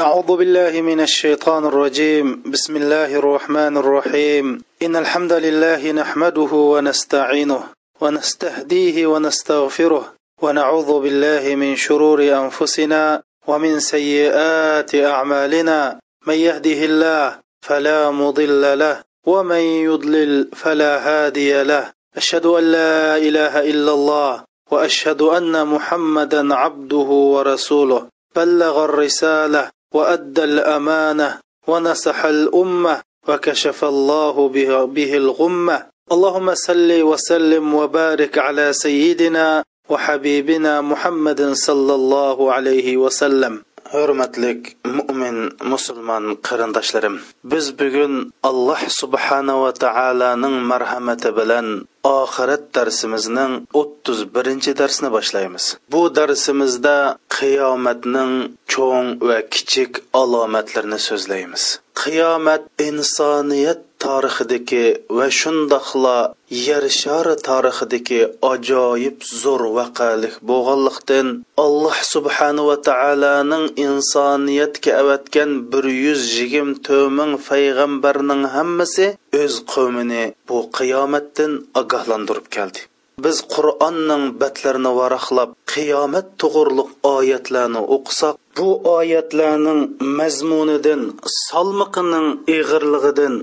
أعوذ بالله من الشيطان الرجيم. بسم الله الرحمن الرحيم. إن الحمد لله نحمده ونستعينه ونستهديه ونستغفره ونعوذ بالله من شرور أنفسنا ومن سيئات أعمالنا. من يهده الله فلا مضل له ومن يضلل فلا هادي له. أشهد أن لا إله إلا الله وأشهد أن محمدا عبده ورسوله. بلغ الرسالة وأدى الأمانة ونصح الأمة وكشف الله به, الغمة. اللهم صل وسلم وبارك على سيدنا وحبيبنا محمد صلى الله عليه وسلم. hurmatlik mo'min musulmon qarindoshlarim biz bugun alloh subhanava taoloning marhamati bilan oxirat darsimizning o'ttiz birinchi darsini boshlaymiz. Bu darsimizda qiyomatning cho'ng va kichik alomatlarini so'zlaymiz. Qiyomat insoniyat tarixidagi va shundoqla yer shari tarixidagi ajoyib zo'r vaqalik bo'lganlikdan alloh subhanahu va taoloning insoniyatga avatgan bir yuz yigirma to'rt payg'ambarning hammasi o'z qavmini bu qiyomatdan ogohlantirib keldi. Biz qur'onning batlarini varaqlab qiyomat to'g'riliq oyatlarni o'qisak bu oyatlarning mazmunidan salmiqining ig'irligidan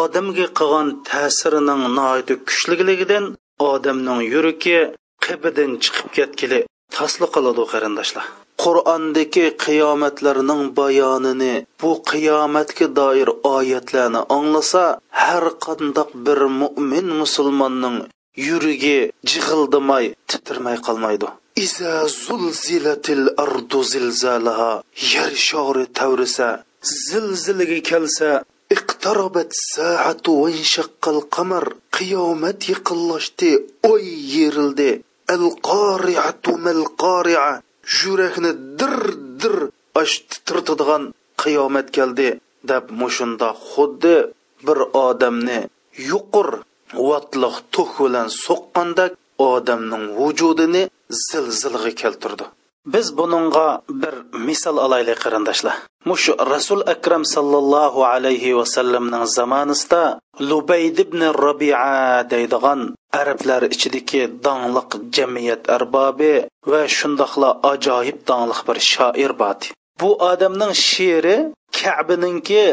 odamga qilgan ta'sirining noiti kuchligidan odamning yuragi qibidan chiqib ketgili. Tasli qiladi qarindoshlar. Qur'ondagi qiyomatlarning bayonini bu qiyomatga doir oyatlarni anglasa har qandoq bir mo'min musulmonning yuragi jig'ildimay titirmay qolmaydi. Iza zulzilatil ardu zilzalaha yer shori tavrisa zilzilaga kelsa iqtarobat saatu vanshaqqal qamar qiyomat yaqinlashdi oy yerildi. Al qoriatu mal qoria yurakni dir dir ash titirtadigan qiyomat keldi deb mushunda xuddi bir odamni yuqur vatliq tuk bilan so'qqandak odamning vujudini zilzilaga keltirdi. Biz buningga bir misol olaylik qarindoshlar. Mushu rasul akram sallallohu alayhi vasallamning zamonasida lubayd ibn robia deydigan arablar ichidagi dongliq jamiyat arbobi va shundoqla ajoyib dongliq bir shoir bor bu odamning she'ri kabininki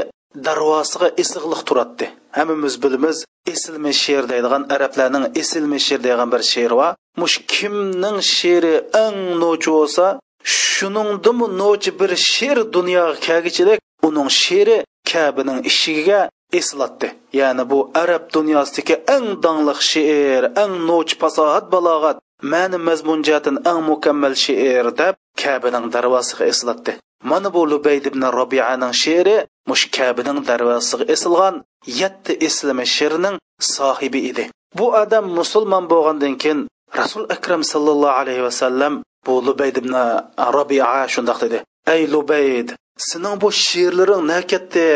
darvosiga isig'liq turatdi. Hammamiz bilamiz esilmi she'r? deydigan arablarning esilmi she'r? degan bir she'r bor. Mush kimning she'ri eng nochi bo'lsa shuningdimi nochi bir she'r dunyoga kelgichilik uning she'ri kabining ishigiga eslatdi. Ya'ni bu arab dunyosidagi eng dongliq she'r eng nochi fasohat balog'at ma'ni mazmun jihatdan eng mukammal she'r deb kabining darvozasiga eslatdi. Mana bu lubayd ibn robianing she'ri mush kabining darvozasiga esilgan yetti eslimi she'rining sohibi edi. Bu odam musulmon bo'lgandan keyin rasul akram sallallohu alayhi vasallam bu lubayd ibn robia shundoq dedi. Ey lubayd sening bu she'rlaring nakatdi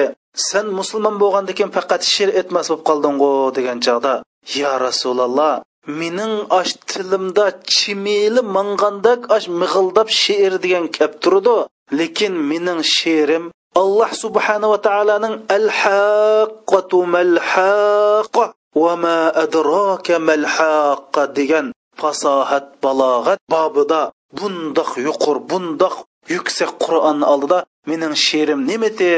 sen musulmon bo'lgandan keyin faqat she'r etmas bo'lib qolding'u degan chog'da yo rasululloh mening osh tilimda chimili mangandak osh mig'ildab she'r degan kap turdi lekin mening she'rim alloh subhanava taoloning al haqqatu mal haqqa va ma adraka mal haqqa degan fasohat balog'at bobida bundoq yuqur bundoq yuksak qur'on oldida mening she'rim nimati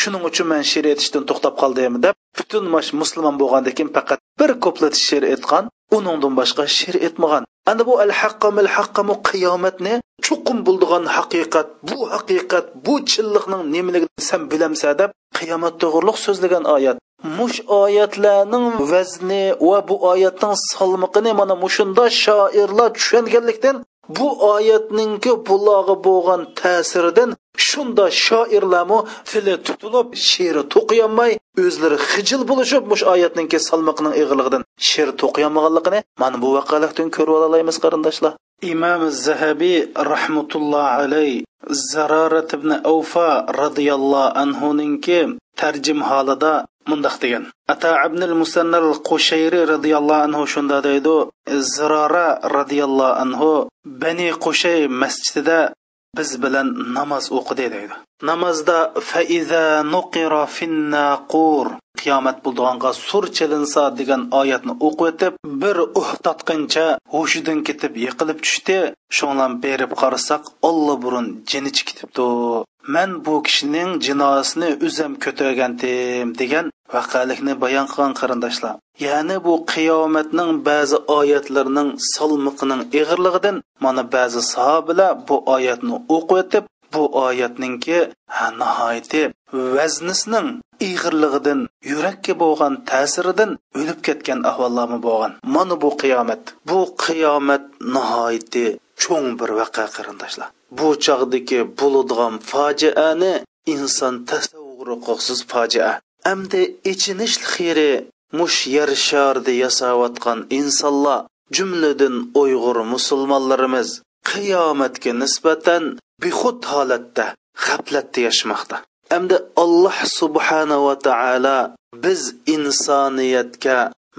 shuning uchun man she'r etishdan to'xtab qoldim deb butun mash musulmon bo'lgandan keyin faqat bir kuplet she'r etgan uningdan boshqa she'r etmagan ana bu al haqqamil haqqamu qiyomatni chuqum bo'ldigan haqiqat bu haqiqat bu chinliqning nimaligini san bilamsa deb qiyomat to'g'riliq so'zlagan oyat. Mush oyatlarning vazni va bu oyatning salmiqini mana mushunda shoirlar tushunganlikdan bu oyatningki bulog'i bo'lgan ta'siridan shunda shoirlarmi tili tutilib she'ri to'qiyolmay o'zlari xijil bo'lishib mush oyatningki salmiqning ig'irligidan she'r to'qiyolmaganligini mana bu vaqalikdan ko'rib olamiz qarindoshlar. Imom zahabiy rahmatulloh alay zarorat ibn avfa roziyallohu anhuninki tarjim holida mundoq degan. Ata abnul musannal qushayri roziyallohu anhu shunda deydi. Zirora roziyallohu anhu bani qushay masjidida biz bilan namoz o'qidi deydi. Namozda faiza nuqira finnaqur qiyomat bo'ldig'anga sur chilinsa degan oyatni o'qib o'tib bir uh tatqincha hushidan ketib yiqilib tushdi. Shundan berib qarasak olla burun jini ketibdi man bu kishining jinosini o'zim ko'targandim degan vaqalikni bayon qilgan qarindoshlar. Ya'ni bu qiyomatning ba'zi oyatlarining salmiqining ig'irligidan mana ba'zi sahobalar bu oyatni o'qiyotib bu oyatninki nihoyati vaznisining ig'irligidan yurakka bo'lgan ta'siridan o'lib ketgan ahvollarmi bo'lgan? Mana bu qiyomat. Bu qiyomat nihoyati cho'ng bir vaqa qarindoshlar. Bu chog'dagi bo'ladigan fojiani inson tasavvuri qoqsiz fojia. Amdi ichinish xiri mush yer sharida yasayotgan insonlar jumladan uyg'ur musulmonlarimiz qiyomatga nisbatan bexud holatda g'aflatda yashmoqda. Hamda alloh subhanava taolo biz insoniyatga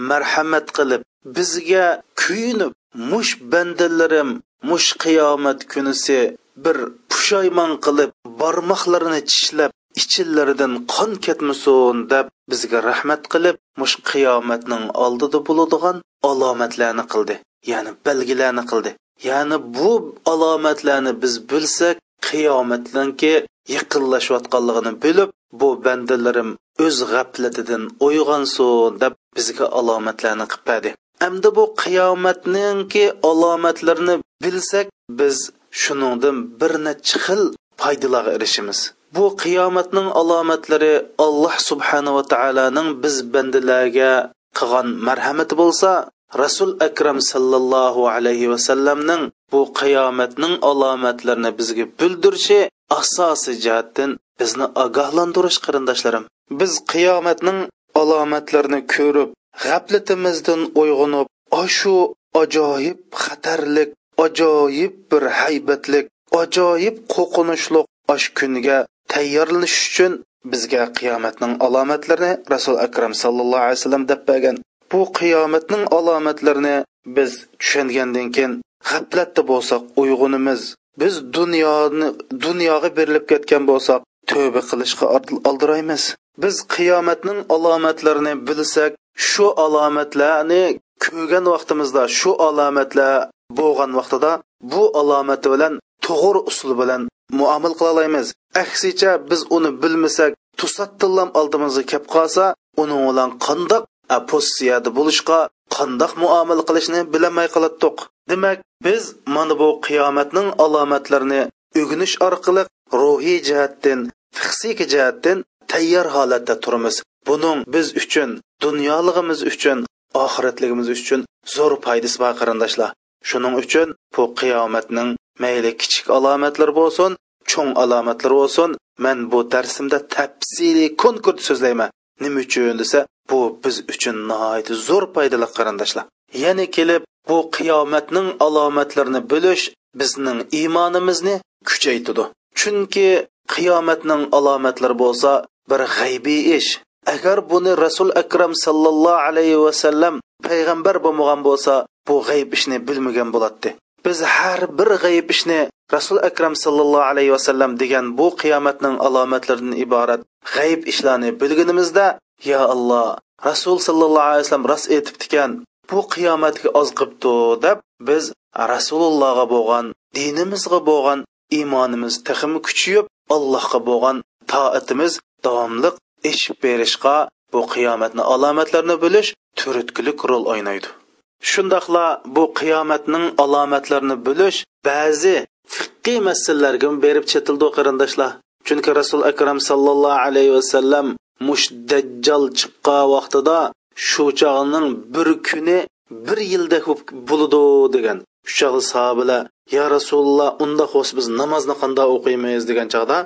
marhamat qilib bizga kuyinib mush bandalarim mush qiyomat kunisi bir pushaymon qilib barmoqlarini tishlab ichillaridan qon ketmasin deb bizga rahmat qilib mush qiyomatning oldida bo'ladigan alomatlarni qildi ya'ni belgilarni qildi. Ya'ni bu alomatlarni biz bilsak qiyomatlanki yaqinlashayotganligini bilib bu bandalarim o'z g'aflatidan uyg'onsin deb bizga alomatlarni qilib endi bu qiyomatninki alomatlarini bilsak biz shuningdan bir necha xil foydalarga erishimiz bu qiyomatning alomatlari alloh subhanava taoloning biz bandalarga qilgan marhamati bo'lsa rasul akram sallallohu alayhi vasallamning bu qiyomatning alomatlarini bizga bildirishi asosiy jihatdan bizni ogohlantirish qarindoshlarim. Biz qiyomatning alomatlarini ko'rib g'aflatimizdan uyg'onib shu ajoyib xatarlik ajoyib bir haybatlik ajoyib qo'rqinchli osh kunga tayyorlanish uchun bizga qiyomatning alomatlarini rasul akram sallallohu alayhi vasallam deb bergan. Bu qiyomatning alomatlarini biz tushungandan keyin g'aflatda bo'lsak uyg'unimiz biz dunyoni dunyoga berilib ketgan bo'lsak tövbe qilishga oldiraymiz. Biz qiyomatning alomatlarini bilsak shu alomatlarni ko'rgan vaqtimizda shu alomatlar bo'lgan vaqtida bu alomati bilan to'g'ri usul bilan muomil qila olamiz aksicha biz uni bilmasak to'sattillam oldimizga kelib qolsa uning bilan qandoq pozitsiyada bo'lishga qandoq muomala qilishni bilmay qolatdiq demak biz mana bu qiyomatning alomatlarini o'g'inish orqali ruhiy jihatdan fiqsiy jihatdan tayyor holatda turmiz buning biz uchun dunyoligimiz uchun oxiratligimiz uchun zo'r foydasi bor qarindoshlar. Shuning uchun bu qiyomatning mayli kichik alomatlar bo'lsin cho'ng alomatlar bo'lsin man bu darsimda tafsiliy konkurt so'zlayman nima uchun desa bu biz uchun nihoyat zo'r foydali qarindoshlar yana kelib bu qiyomatning alomatlarini bilish bizning iymonimizni kuchaytirdi chunki qiyomatning alomatlari bo'lsa bir g'aybiy ish agar buni rasul akram sallallohu alayhi vasallam payg'ambar bo'lmagan bo'lsa bu g'ayb ishni bilmagan bo'ladi biz har bir g'ayb ishni rasul akram sallallohu alayhi vasallam degan bu qiyomatning alomatlaridan iborat g'ayb ishlarni bilganimizda ya alloh rasul sallallohu alayhi vasallam rost aytibdikan bu qiyomatga oz qilibdi deb biz rasulullohga bo'lgan dinimizga bo'lgan iymonimiz tixim kuchayib allohga bo'lgan toatimiz davomliq eshib berishga bu qiyomatni alomatlarini bilish turtkilik rol o'ynaydi. Shundoqla bu qiyomatning alomatlarini bilish ba'zi fiqqiy masalalarga berib chetildi qarindoshlar. Chunki rasul akram sallallohu alayhi vasallam mush dajjal chiqqan vaqtida shu chog'ning bir kuni bir yilda bo'ladi degan. Shu chog'da sahobalar yo rasululloh unda bo'lsa biz namozni qanday o'qiymiz? degan chog'da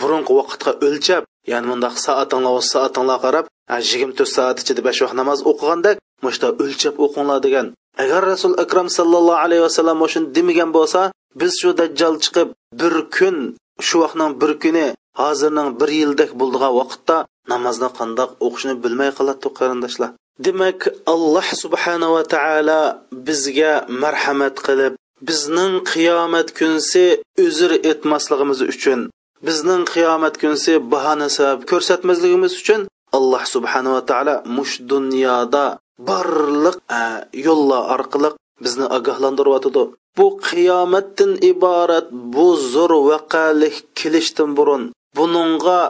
burungi vaqtga o'lchab ya'ni bundaq soatinglar soatinglar qarab yigirma to'rt soat ichida besh vaqt namoz o'qiganda mushta o'lchab o'qinglar degan. Agar rasul akram sallallohu alayhi vasallam shuni demagan bo'lsa biz shu dajjal chiqib bir kun shu vaqtning bir kuni hozirning bir yildek bo'ldigan vaqtda namozni qandoq o'qishni bilmay qoladi qarindoshlar. Demak alloh subhanava taolo bizga marhamat qilib bizning qiyomat kunsi uzr etmasligimiz uchun bizning qiyomat kunsi bahona sabab ko'rsatmasligimiz uchun alloh subhanava taolo mush dunyoda barliq yo'llar orqali bizni ogohlantiryotidi bu qiyomatdan iborat bu zo'r vaqalik kelishdan burun buningga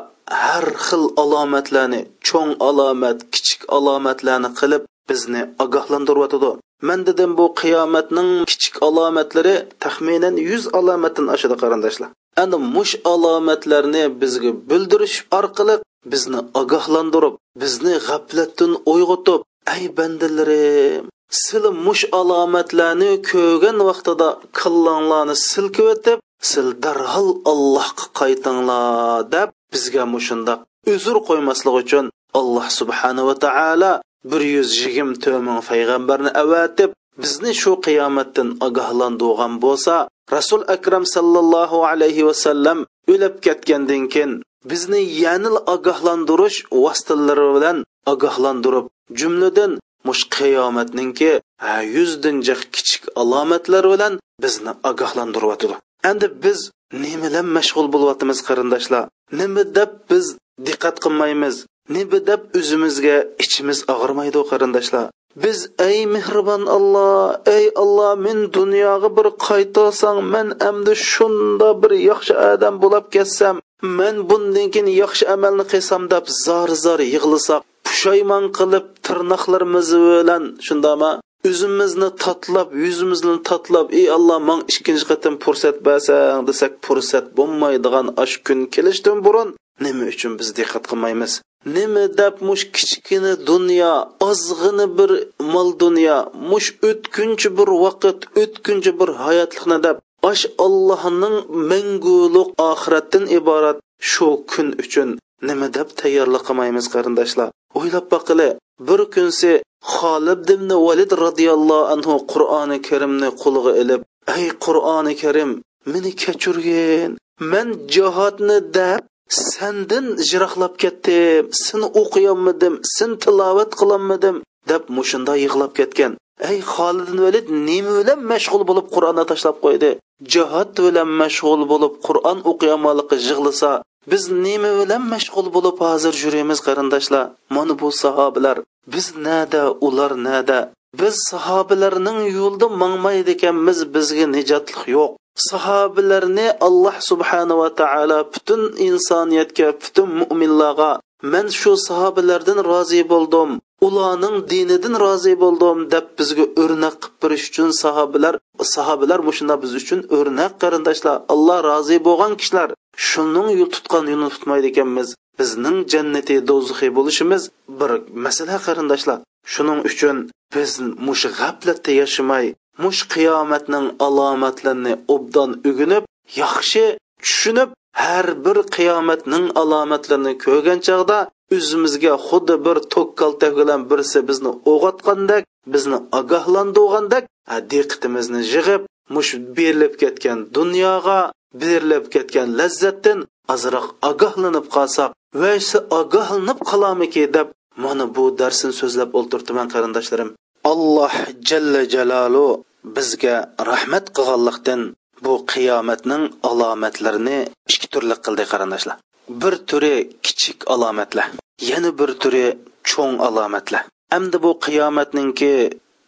har xil alomatlarni cho'ng alomat kichik alomatlarni qilib bizni ogohlantiryotidi man dedim bu qiyomatning kichik alomatlari taxminan yuz alomatdan oshadi qarindoshlar. Ana mush alomatlarni bizga bildirish orqali bizni ogohlantirib bizni g'aflatdan uyg'otib ay bandalarim sil mush alomatlarni ko'rgan vaqtida kallanglarni silkib o'tib sil darhol allohga qaytinglar deb bizga mushundoq uzr qo'ymaslik uchun alloh subhanava taolo bir yuz yigirma to'rt ming payg'ambarni avatib bizni shu qiyomatdan ogohlantirgan bo'lsa rasul akram sallallohu alayhi vasallam o'lib ketgandan keyin bizni yanil ogohlantirish vositalari bilan ogohlantirib jumladan mush qiyomatninki yuzdinji kichik alomatlar bilan bizni ogohlantiryotidi endi biz nima bilan mashg'ul bo'lyapmiz qarindoshlar? Nima deb biz diqqat qilmaymiz? Nima deb o'zimizga ichimiz og'rimaydi qarindoshlar? Biz ey mehribon alloh ey alloh men dunyoga bir qaytarsang man endi shunda bir yaxshi odam bo'lib ketsam man bundan keyin yaxshi amalni qilsam deb zor zor yig'lasak pushaymon qilib tirnoqlarimiz bilan shundami o'zimizni tatlab yuzimizni tatlab ey alloh man ikkinchi qatim fursat bersang desak fursat bo'lmaydigan ash kun kelishdan burun nima uchun biz diqqat qilmaymiz? Nima deb mush kichkina dunyo ozg'ini bir mol dunyo mush o'tkunchi bir vaqt o'tkunchi bir hayotlikni deb ash allohning manguliq oxiratdan iborat shu kun uchun nima deb tayyorlik qilmaymiz qarindoshlar. O'ylab boqili bir kunsi xolib ibn valid roziyallohu anhu qur'oni karimni qo'liga ilib ey qur'oni karim meni kechirgin man jihodni deb sandin jiroqlab ketdim seni o'qiyolmadim sen tilovat qilolmadim deb mushunda yig'lab ketgan. Ey xolid valid nima bilan mashg'ul bo'lib qur'onni tashlab qo'ydi? Jihod bilan mashg'ul bo'lib qur'on o'qiyomonligi yig'lasa biz nima bilan mashg'ul bo'lib hozir yuramiz qarindoshlar? Mana bu sahobalar biz nada ular nada? Biz sahobalarning yo'lida mangmaydi ekanmiz bizga nijotlik yo'q. Sahobalarni alloh subhanava taolo butun insoniyatga butun mo'minlarga man shu sahobalardan rozi bo'ldim ularning dinidan rozi bo'ldim deb bizga o'rnak qilib berish uchun sahobalar sahobalar mushunda biz uchun o'rnak qarindoshlar alloh rozi bo'lgan kishilar shuning yo'l tutgan yo'lini tutmaydi ekanmiz bizning jannati do'zaxiy bo'lishimiz bir masala qarindoshlar. Shuning uchun biz mush g'aflatda yashamay mush qiyomatning alomatlarini obdan ugunib yaxshi tushunib har bir qiyomatning alomatlarini ko'rgan chog'da o'zimizga xuddi bir tok kaltak bilan birisi bizni o'g'otgandek bizni ogohlantirgandek diqqatimizni yig'ib mush berilib ketgan dunyoga berilib ketgan lazzatdan ozroq ogohlanib qolsak va ogohlanib qolamiki deb mana bu darsni so'zlab o'ltirdiman qarindoshlarim. Alloh jalla jalalu bizga rahmat qilganlikdan bu qiyomatning alomatlarini ikki turli qildi qarindoshlar. Bir turi kichik alomatlar yana bir turi cho'ng alomatlar. Hamda bu qiyomatninki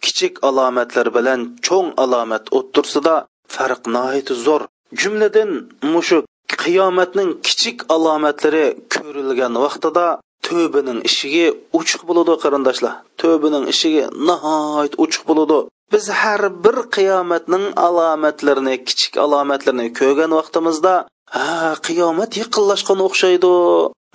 kichik alomatlar bilan cho'ng alomat o'ttirsida farq nihoyat zo'r. Jumladan mushu qiyomatning kichik alomatlari ko'rilgan vaqtida tövbining işigi ochiq bo'ladi qarindoshlar. Tövbining işigi nihoyat ochiq bo'ladi biz har bir qiyomatning alomatlarini kichik alomatlarini ko'rgan vaqtimizda ha qiyomat yaqinlashgan o'xshaydi.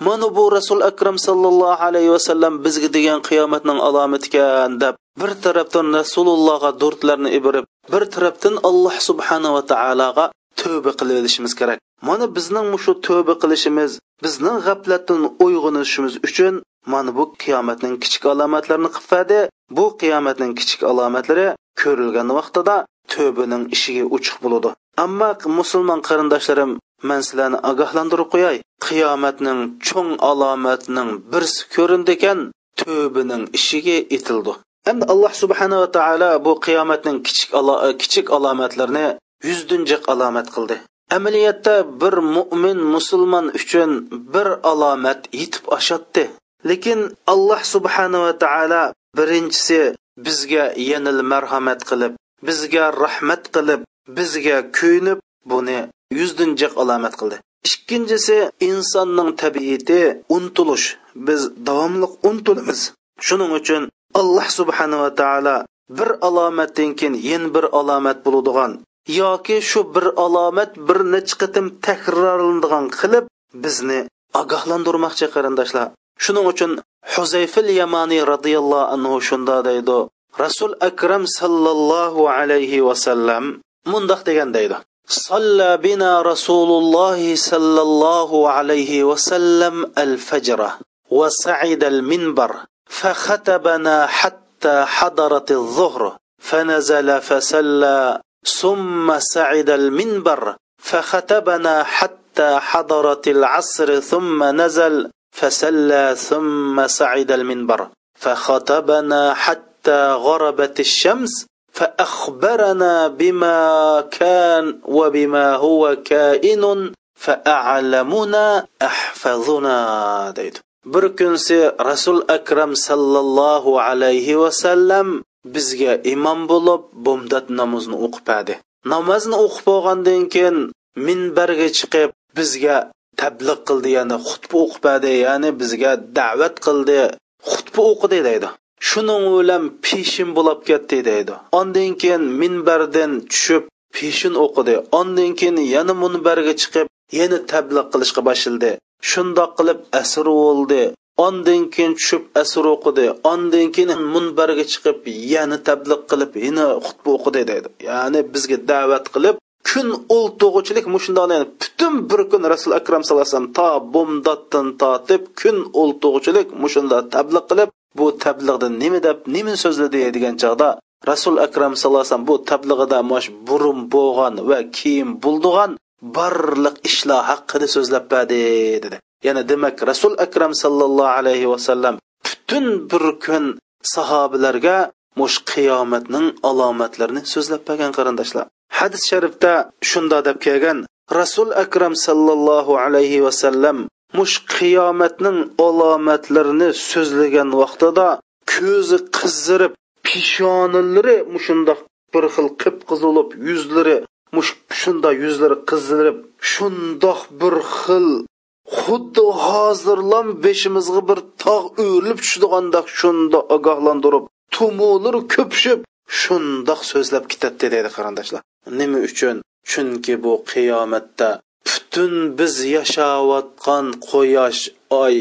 Mana bu rasul akram sallallohu alayhi vasallam bizga degan qiyomatning alomati ekan deb bir tarafdan rasulullohga durdlarni iborib bir tarafdan alloh subhanava taologa tövba qilib olishimiz kerak. Mana bizning shu tövbe qilishimiz bizning g'aflatdan uyg'onishimiz uchun mana bu qiyomatning kichik alomatlarini qilfadi bu qiyomatning kichik alomatlari ko'rilgan vaqtida tövbaning ishiga uchiq bo'ladi. Ammo musulmon qarindoshlarim man sizlarni ogohlantirib qo'yay. Qiyomatning cho'ng alomatining birsi ko'rindi ekan tövbaning ishiga etildi. Endi alloh subhanava taolo bu qiyomatning kichik kichik alomatlarini yuzdan jiq alomat qildi. Amaliyotda bir mo'min musulmon uchun bir alomat yetib oshatdi lekin alloh subhanava taolo birinchisi bizga yanil marhamat qilib bizga rahmat qilib bizga kuyinib buni yuzdan alomat qildi. Ikkinchisi insonning tabiati unutilish biz davomli untilamiz shuning uchun alloh subhanava taolo bir alomatdan keyin yana bir alomat bo'ladigan yoki shu bir alomat bir necha qatim takrorlanadigan qilib bizni ogohlantirmoqchi qarindoshlar shuning uchun huzayfil yamaniy roziyallohu anhu shunda deydi rasul akram sallallohu alayhi vasallam mundoq degan deydi صلى بنا رسول الله صلى الله عليه وسلم الفجر وسعد المنبر فختبنا حتى حضرت الظهر فنزل فسلى ثم صعد المنبر فختبنا حتى حضرت العصر ثم نزل فسلى ثم صعد المنبر فخطبنا حتى غربت الشمس فأخبرنا بما كان وبما هو كائن فأعلمنا أحفظنا deydi bir kunsi rasul akram sallallohu alayhi vasallam bizga imom bo'lib bomdod namozni o'qib namozni o'qib bo'lgandan keyin minbarga chiqib bizga tabliq qildi ya'ni xutba o'qib ya'ni bizga da'vat qildi. Xutba o'qidi deydi. Shuning bilan peshin bo'lib ketdi deydi. Ondan keyin minbardan tushib peshin o'qidi. Ondan keyin yana minbarga chiqib yana tabliq qilishga boshladi. Shundoq qilib asr bo'ldi ondan keyin tushib asr o'qidi ondan keyin munbarga chiqib yana tabliq qilib yana xutba o'qidi deydi. Ya'ni bizga da'vat qilib kun o'ltug'uchilik mushundoq yani butun bir kun rasul akram sallallohu alayhi vasallam to bomdoddan tortib kun o'ltug'uchilik mushunda tabliq qilib bu tabliqda nima deb nima so'zladi degan chog'da rasul akram sallallohu alayhi vasallam bu tablig'ida mash burun bo'lgan va keyin bo'ldigan barliq ishlar haqida so'zlab berdi dedi. Yana demak rasul akram sallallohu alayhi vasallam butun bir kun sahobalarga mush qiyomatning alomatlarini so'zlab bergan qarindoshlar. Hadis sharifda shunda deb kelgan rasul akram sallallohu alayhi vasallam mush qiyomatning alomatlarini so'zlagan vaqtida ko'zi qizdirib peshonalari mushundoq bir xil qip qizilib yuzlari mush shunda yuzlari qizdirib shundoq bir xil xuddi hozirlam beshimizga bir tog' o'rilib tushdigandek shunda ogohlantirib tumulur ko'pishib shundoq so'zlab ketadi deydi qarindoshlar. Nima uchun? Chunki bu qiyomatda butun biz yashayotgan quyosh oy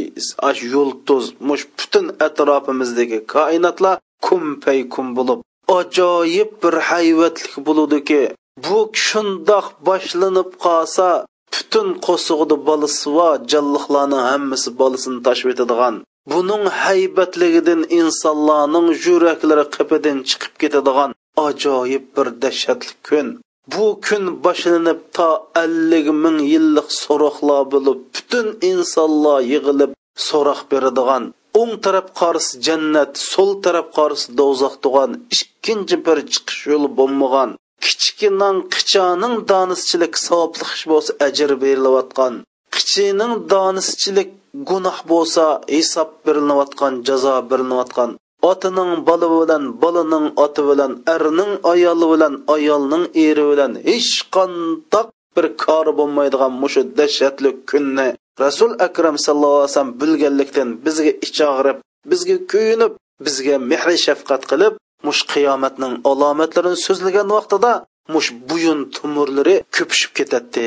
ash yulduz mush butun atrofimizdagi koinotlar kumpay kum bo'lib ajoyib bir hayvatlik bo'ludiki. Bu shundoq boshlanib qolsa butun qo'sig'ida bolasi va jonliqlarning hammasi bolasini tashib etadigan buning haybatligidan insonlarning yuraklari qipidan chiqib ketadigan ajoyib bir dahshatli kun. Bu kun boshlanib to ellik ming yillik so'roqlar bo'lib butun insonlar yig'ilib so'roq beradigan o'ng taraf qarisi jannat so'l taraf qarisi do'zax tug'an ikkinchi bir chiqish yo'li bo'lmagan. Kichkinan qichoning donischilik savobli ish bo'lsa ajr berilayotgan qichining donischilik gunoh bo'lsa hisob berilayotgan jazo berilayotgan otining bola bilan bolaning oti bilan erning ayoli bilan ayolning eri bilan hech qandoq bir kori bo'lmaydigan mushu dahshatli kunni rasul akram sallallohu alayhi vasallam bilganlikdan bizga ich og'rib bizga kuyinib bizga mehri shafqat qilib mush qiyomatning alomatlarini so'zlagan vaqtida mush buyun tumurlari ko'pishib ketadi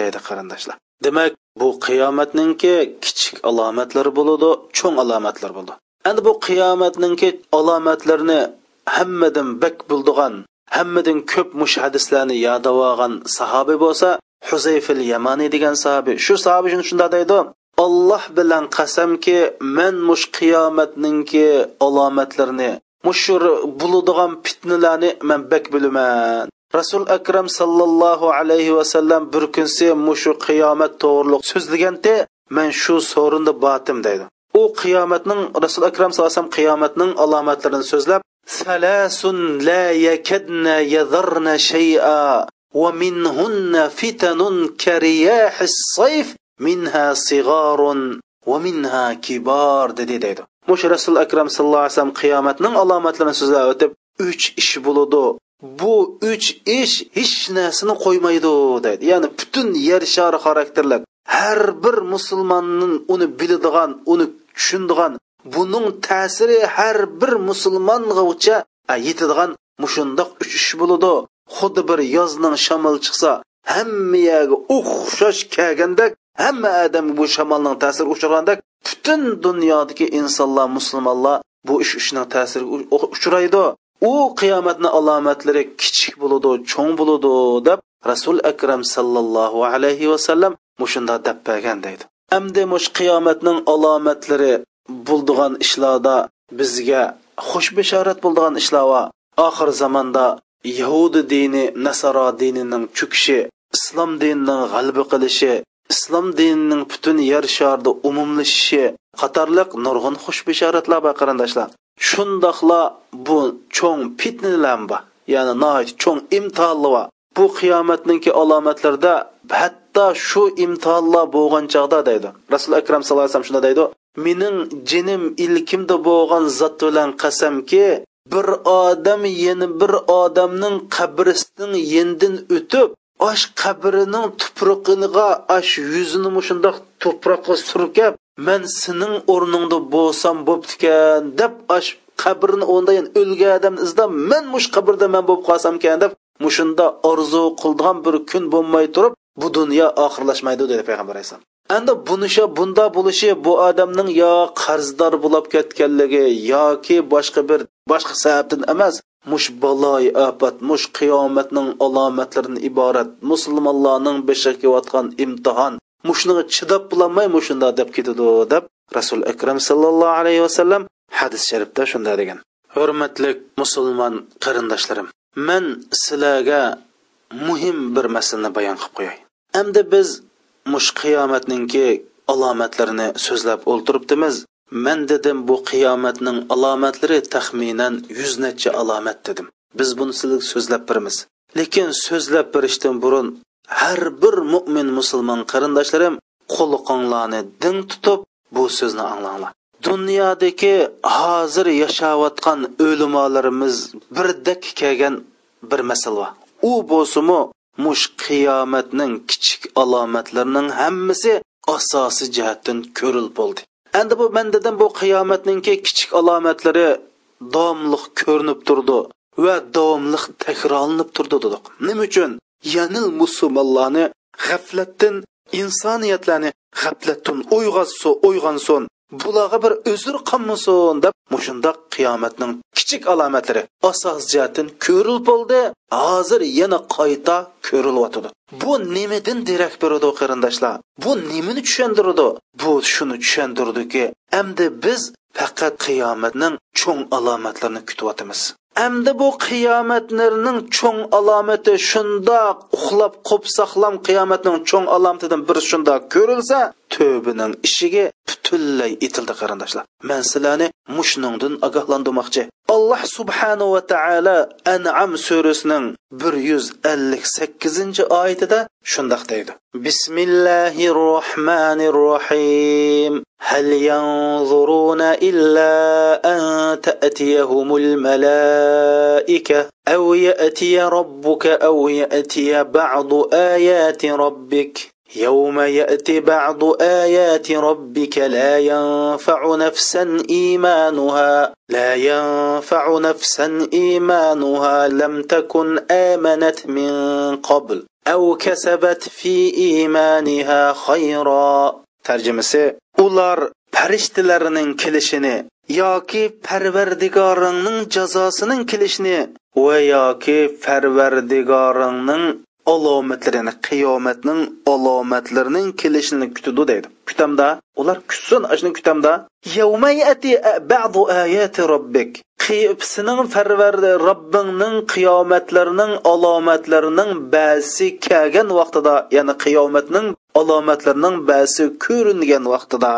deydi qarindoshlar. Demak bu qiyomatningki kichik alomatlari bo'ladi cho'ng alomatlar bo'ladi endi bu qiyomatningki alomatlarini hammadan bak bildigan hammadan ko'p mush hadislarni yodab olgan sahoba bo'lsa huzayfil yamaniy degan sahoba shu sahoba shunda deydi olloh bilan qasamki men mush qiyomatningki alomatlarini mushur bo'ladigan fitnalarni man bak bilaman. Rasul akram sallallohu alayhi vasallam bir kunsi mushu qiyomat to'g'riliq so'zlaganda man shu so'rinda botim deydi. U qiyomatning rasul akram sallallohu alayhi vasallam qiyomatning alomatlarini so'zlab salasun la yakadna yadharna shay'a va minhunna fitanun kariyahis sayf minha sigarun va minha kibar dedi deydi. Mush rasul akram sallallohu alayhi vasallam qiyomatning alomatlarini so'zlab o'tib uch ish bo'ladi. Bu uch ish hech narsani qo'ymaydi deydi. Ya'ni butun yer shari xarakterlik har bir musulmonning uni biladigan uni tushundigan buning ta'siri har bir musulmongacha yetadigan mushundoq uch ish bo'ladi. Xuddi bir yozning shamol chiqsa hamma o'xshash kelgandek hamma odamga bu shamolning ta'siri uchragandek butun dunyodagi insonlar musulmonlar bu ish ishning ta'siriga uchraydi. U qiyomatni alomatlari kichik bo'ladi cho'ng bo'ladi deb rasul akram sallallohu alayhi vasallam mushunda deb bergan deydi. Amdi mush qiyomatning alomatlari bo'ldigan ishlarda bizga xush bishorat bo'ldigan ishlar va oxir zamonda yahudi dini nasaro dinining cho'kishi islom dinining g'alaba qilishi islom dinining butun yer sharida umumlashishi qatorliq nurg'un xush bishoratlar bor qarindoshlar. Shundoqla bu cho'ng fitnalar bor ya'ni nihoyat cho'ng imtihonlar bu qiyomatninki alomatlarida hatto shu imtihonlar bo'lgan chog'da deydi. Rasul akram sallallohu alayhi vasallam shunda deydi mening jinim ilkimda bo'lgan zot bilan qasamki bir odam yana bir odamning qabrisining yendin o'tib osh qabrining tuprog'iga osh yuzini mushundoq tuproqqa surkab man sening o'rningda bo'lsam bo'ptikan deb ash qabrini o'nda o'lgan odamni izlab man mush qabrda man bo'lib qolsamkan deb mushunda orzu qildigan bir kun bo'lmay turib bu dunyo oxirlashmaydi dedi payg'ambar alayhisalom endi bunisha bunda bo'lishi bu odamning yo qarzdor bo'lib ketganligi yoki boshqa bir boshqa sababdan emas mush baloy ofat mush qiyomatning alomatlaridan iborat musulmonlarning boshiga kelayotgan imtihon mushniga chidab bo'lolmay mushunda deb ketadi deb rasul akram sallallohu alayhi vasallam hadis sharifda shunda degan. Hurmatli musulmon qarindoshlarim men sizlarga muhim bir masalani bayon qilib qo'yay. Endi biz mush qiyomatninki alomatlarini so'zlab o'ltiribdimiz. Man dedim bu qiyomatning alomatlari taxminan 100 necha alomat dedim biz buni sizga so'zlab beramiz lekin so'zlab berishdan burun har bir mo'min musulmon qarindoshlarim qo'liqonglarni ding tutib bu so'zni anglanglar dunyodagi hozir yashayotgan o'limolarimiz birdek kelgan bir masala u bo'lsimi mush qiyomatning kichik alomatlarining hammasi asosiy jihatdan ko'ril bo'ldi endi bu man dedim bu qiyomatninki kichik alomatlari davomliq ko'rinib turdi va davomliq takrorlanib turdi dedik. Nima uchun? Yanil musulmonlarni g'aflatdan insoniyatlarni g'aflatdan uyg'otsa uyg'onsin. Bularga bir uzr qilmasin deb mushundoq qiyomatning kichik alomatlari asos jihatdan ko'rilib bo'ldi. Hozir yana qayta ko'rilyotidi bu nimadan derak beradi qarindoshlar? Bu nimani tushundiradi bu shuni tushundirdiki endi biz faqat qiyomatning cho'ng alomatlarini kutyotimiz Әмді bu qiyomatlarning cho'ng alomati shundoq uxlab qopsaqlam qiyomatning cho'ng alomatidan bir shundoq ko'rilsa tövbining ishiga butunlay itildi qarindoshlar man sizlarni mushningdan ogohlantirmoqchi alloh subhanahu va taolo an'am surasining bir yuz ellik sakkizinchi oyatida shundoq deydi bismillahi rohmanir rohim هل ينظرون إلا أن تأتيهم الملائكة أو يأتي ربك أو يأتي بعض آيات ربك. يوم يأتي بعض آيات ربك لا ينفع نفسا إيمانها. لا ينفع نفسا إيمانها. لم تكن آمنت من قبل أو كسبت في إيمانها خيرا. ترجمة ular farishtalarning kelishini yoki parvardigoringning jazosining kelishini va yoki parvardigoringning alomatlarini qiyomatning alomatlarining kelishini kutadi deydi. Kutamda ular kutsin ashuni kutamda ba'du ayati robbik. Sening farvardi robbingning qiyomatlarining alomatlarining ba'zi kelgan vaqtida ya'ni qiyomatning alomatlarining ba'zi ko'ringan vaqtida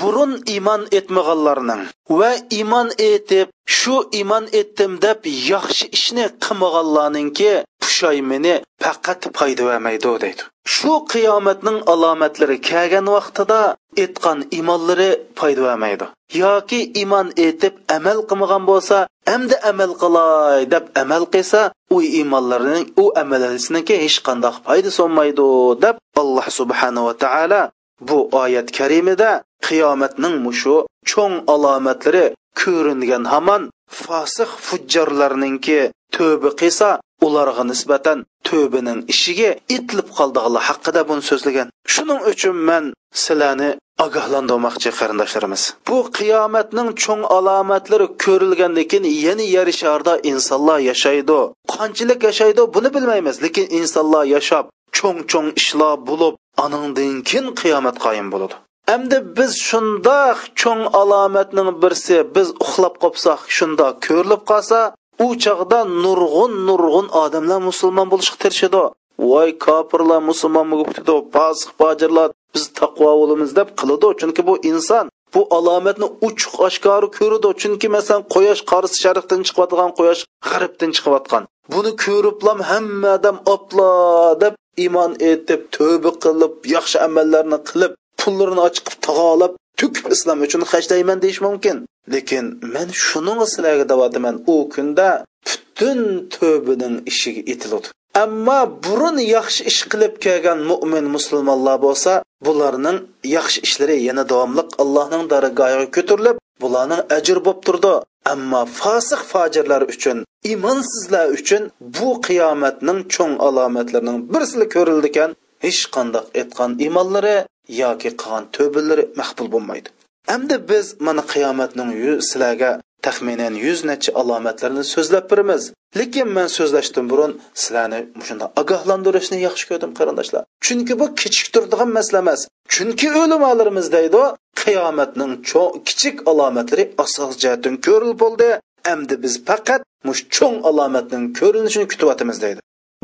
burun iymon etmaganlarning va iymon etib shu iymon etdim deb yaxshi ishni qilmaganlarninki pushaymini faqat foyda bermaydi deydi. Shu qiyomatning alomatlari kelgan vaqtida etgan iymonlari foyda bermaydi yoki iymon etib amal qilmagan bo'lsa hamda amal qilay deb amal qilsa u iymonlarining u amalisiniki hech qanday foyda solmaydi deb alloh subhanava taolo bu oyat karimida qiyomatning mushu cho'ng alomatlari ko'ringan hamon fosiq fujjarlarninki tövbe qilsa ularga nisbatan tövbening ishiga itilib qoldiganlar haqida buni so'zlagan. Shuning uchun man sizlarni ogohlantirmoqchi qarindoshlarimiz. Bu qiyomatning cho'ng alomatlari ko'rilgandan keyin yana yer sharda insonlar yashaydi. Qanchalik yashaydi buni bilmaymiz lekin insonlar yashab cho'ng cho'ng ishlar bo'lib anandan keyin qiyomat qoyim bo'ladi. Әмді biz shundoq cho'ng alomatning birsi biz uxlab qolsak shunda ko'rilib qolsa u chog'da nurg'un nurg'un odamlar musulmon bo'lishga tirishadi. Voy kofirlar musulmon bo'libdi fosiq fojirlar biz taqvo bo'lamiz deb qiladi chunki bu inson bu alomatni uchuq oshkori ko'radi chunki masalan quyosh qarisi sharqdan chiqayotgan quyosh g'arbdan chiqayotgan. Buni ko'riblam hamma odam opla deb iymon etib tövbe qilib yaxshi amallarni qilib pullarini ochib tog'olab to'kib islom uchun hajlayman deyish mumkin. Lekin men shuning sizlarga davodaman u kunda butun tövbining ishiga etiladi ammo burun yaxshi ish qilib kelgan mo'min musulmonlar bo'lsa bularning yaxshi ishlari yana davomli allohning dargohiga ko'tarilib bularning ajr bo'lib turdi. Ammo fosiq fojirlar uchun imonsizlar uchun bu qiyomatning cho'ng alomatlarining birsili ko'rildi ekan hech qandoq aytgan imonlari yoki qilgan tövbalari maqbul bo'lmaydi. Endi biz mana qiyomatning sizlarga taxminan yuz necha alomatlarini so'zlab beramiz lekin men so'zlashdan burun sizlarni shunda ogohlantirishni yaxshi ko'rdim qarindoshlar. Chunki bu kechik turadigan masala emas. Chunki o'limolarimiz deydi qiyomatning kichik alomatlari asosiy jihatdan ko'rilib bo'ldi. Endi biz faqat mush cho'ng alomatning ko'rinishini kutyapmiz deydi.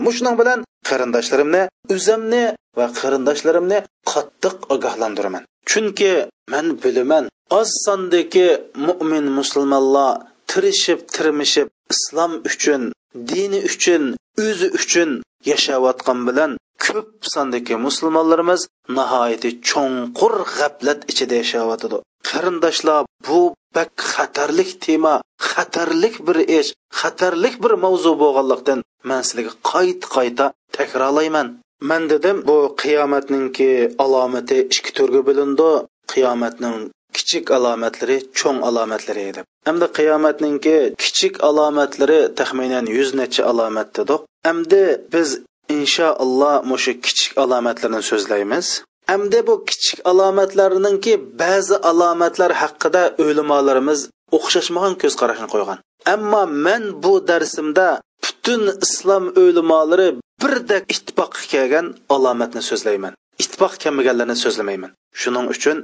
Mushuning bilan qarindoshlarimni o'zimni va qarindoshlarimni qattiq ogohlantiraman. Chunki man bilaman oz sondagi mo'min musulmonlar tirishib tirmishib islom uchun dini uchun o'zi uchun yashayotgan bilan ko'p sondagi musulmonlarimiz nihoyatda cho'nqur g'aflat ichida yashayotidi qarindoshlar bu bak xatarlik tema xatarlik bir ish xatarlik bir mavzu bo'lganlikdan man sizlarga qayt qayta takrorlayman. Man dedim bu qiyomatninki alomati ikki turga bo'lindi qiyomatning kichik alomatlari cho'ng alomatlari edi. Hamda qiyomatninki kichik alomatlari taxminan yuz necha alomat dedik. Hamda biz inshaalloh mushu kichik alomatlarni so'zlaymiz. Hamda bu kichik alomatlarninki ba'zi alomatlar haqida o'limolarimiz o'xshashmagan ko'z qarashni qo'ygan. Ammo men bu darsimda butun islom o'limolari birdek ittifoqqa kelgan alomatni so'zlayman. Ittifoq kelmaganlarni so'zlamayman. Shuning uchun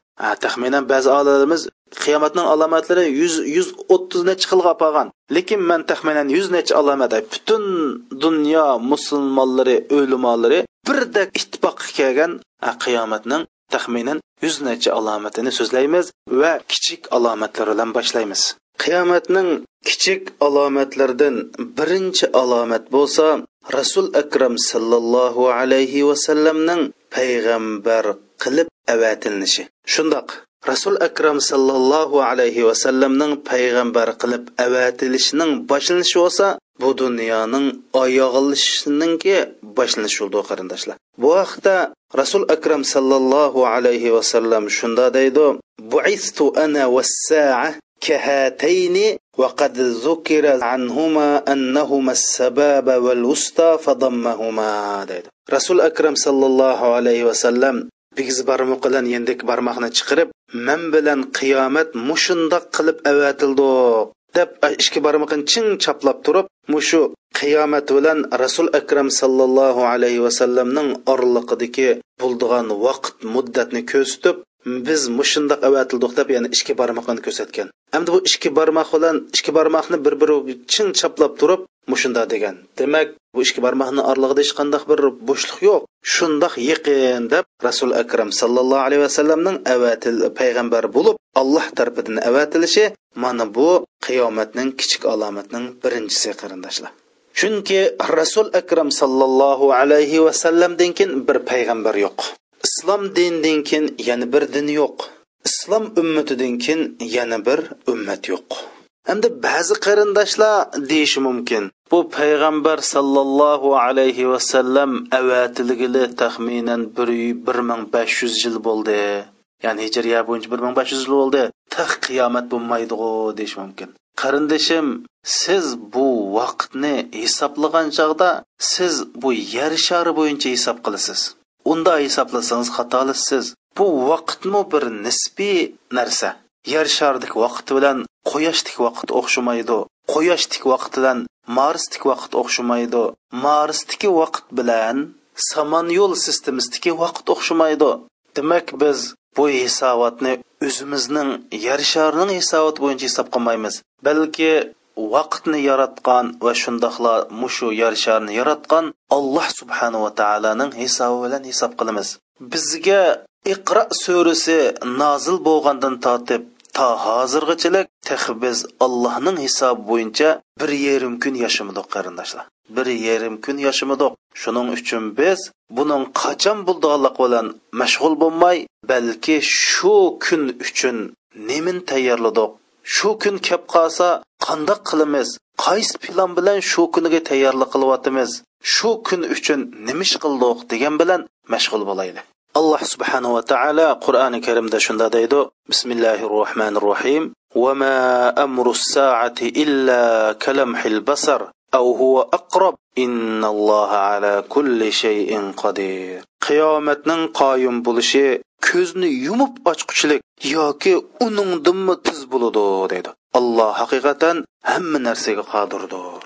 taxminan ba'zi olimlarimiz qiyomatning alomatlari yuz yuz o'ttiz necha xilga qolgan lekin man taxminan yuz necha alomat butun dunyo musulmonlari o'limolari birdek ittifoqqa kelgan qiyomatning taxminan yuz necha alomatini so'zlaymiz va kichik alomatlar bilan boshlaymiz. Qiyomatning kichik alomatlaridan birinchi alomat bo'lsa rasul akram sallallohu alayhi vasallamning payg'ambar qilib avatilinishi shundoq rasul akram sallallohu alayhi vasallamning payg'ambar qilib avatilishining boshlanishi bo'lsa bu dunyoning oyog'ilishininki boshlanishi bo'ldi qarindoshlar. Bu vaqtda rasul akram sallallohu alayhi vasallam shunda deydi buistu ana vassaa كهاتين وقد ذكر عنهما أنهما السباب والوسطى فضمهما deydi rasul akram sallallohu alayhi vasallam bigiz barmoq bilan yendik barmoqni chiqarib men bilan qiyomat mushundoq qilib avatildi deb ikki barmoqini ching chaplab turib mushu qiyomat bilan rasul akram sallallohu alayhi vasallamning orliqidagi bo'ldigan vaqt muddatni ko'rsatib biz mushundoq avatildiq deb ya'ni ikki barmoqni ko'rsatgan. Endi bu ikki barmoq bilan ikki barmoqni bir biri ching chaplab turib mushunda degan. Demak bu ikki barmoqni orlig'ida hech qanday bir bo'shliq yo'q. Shundoq yaqin deb rasul akram sallallohu alayhi vasallamning avatil payg'ambar bo'lib alloh tarafidan avatilishi mana bu qiyomatning kichik alomatining birinchisi qarindoshlar. Chunki rasul akram sallallohu alayhi vasallamdan keyin bir payg'ambar yo'q. Islom dinidan keyin yana bir din yo'q. Islom ummatidan keyin yana bir ummat yo'q. Hamda ba'zi qarindoshlar deyishi mumkin. Bu payg'ambar sallallohu alayhi vasallam avatilgili taxminan bir bir ming besh yuz yil bo'ldi. Ya'ni hijriya bo'yicha bir ming besh yuz yil bo'ldi. Tax qiyomat bo'lmaydiu deyish mumkin. Qarindoshim siz bu vaqtni hisoblagan chog'da siz bu yer shari bo'yicha hisob qilasiz. Unda hisoblasangiz xatolisiz. Bu vaqtmi bir nisbiy narsa? Yer shardek vaqt bilan quyoshdik vaqt o'xshamaydi. Quyoshdik vaqt bilan marsdik vaqt o'xshamaydi. Marsdiki vaqt bilan samon yo'l sistemasidagi vaqt o'xshamaydi. Demak biz bu hisobotni o'zimizning yer sharining hisoboti bo'yicha hisob qilmaymiz. Balki vaqtni yaratgan va shundoqla mushu yer sharni yaratgan alloh subhanava taoloning hisobi bilan hisob qilamiz. Bizga iqro surasi nozil bo'lgandan tortib to hozirgachilik tex biz allohning hisobi bo'yicha bir yarim kun yashamadik qarindoshlar. Bir yarim kun yashamadik shuning uchun biz buning qachon bo'ldiganlik bilan mashg'ul bo'lmay balki shu kun uchun nemin tayyorladik shu kun kelib qolsa qandoq qilamiz qaysi plan bilan shu kuniga tayyorlik qilyapmiz shu kun uchun nima ish qildik degan bilan mashg'ul bo'laylik alloh subhanava taolo qur'oni karimda shunda deydi bismillahi rohmanir rohim وما أمر الساعة إلا كلمح البصر أو هو أقرب إن الله على كل شيء قدير qiyomatning qoyim bo'lishi ko'zni yumib ochquchilik yoki uningdinmi tiz bo'ladi deydi alloh haqiqatan hamma narsaga qodirdir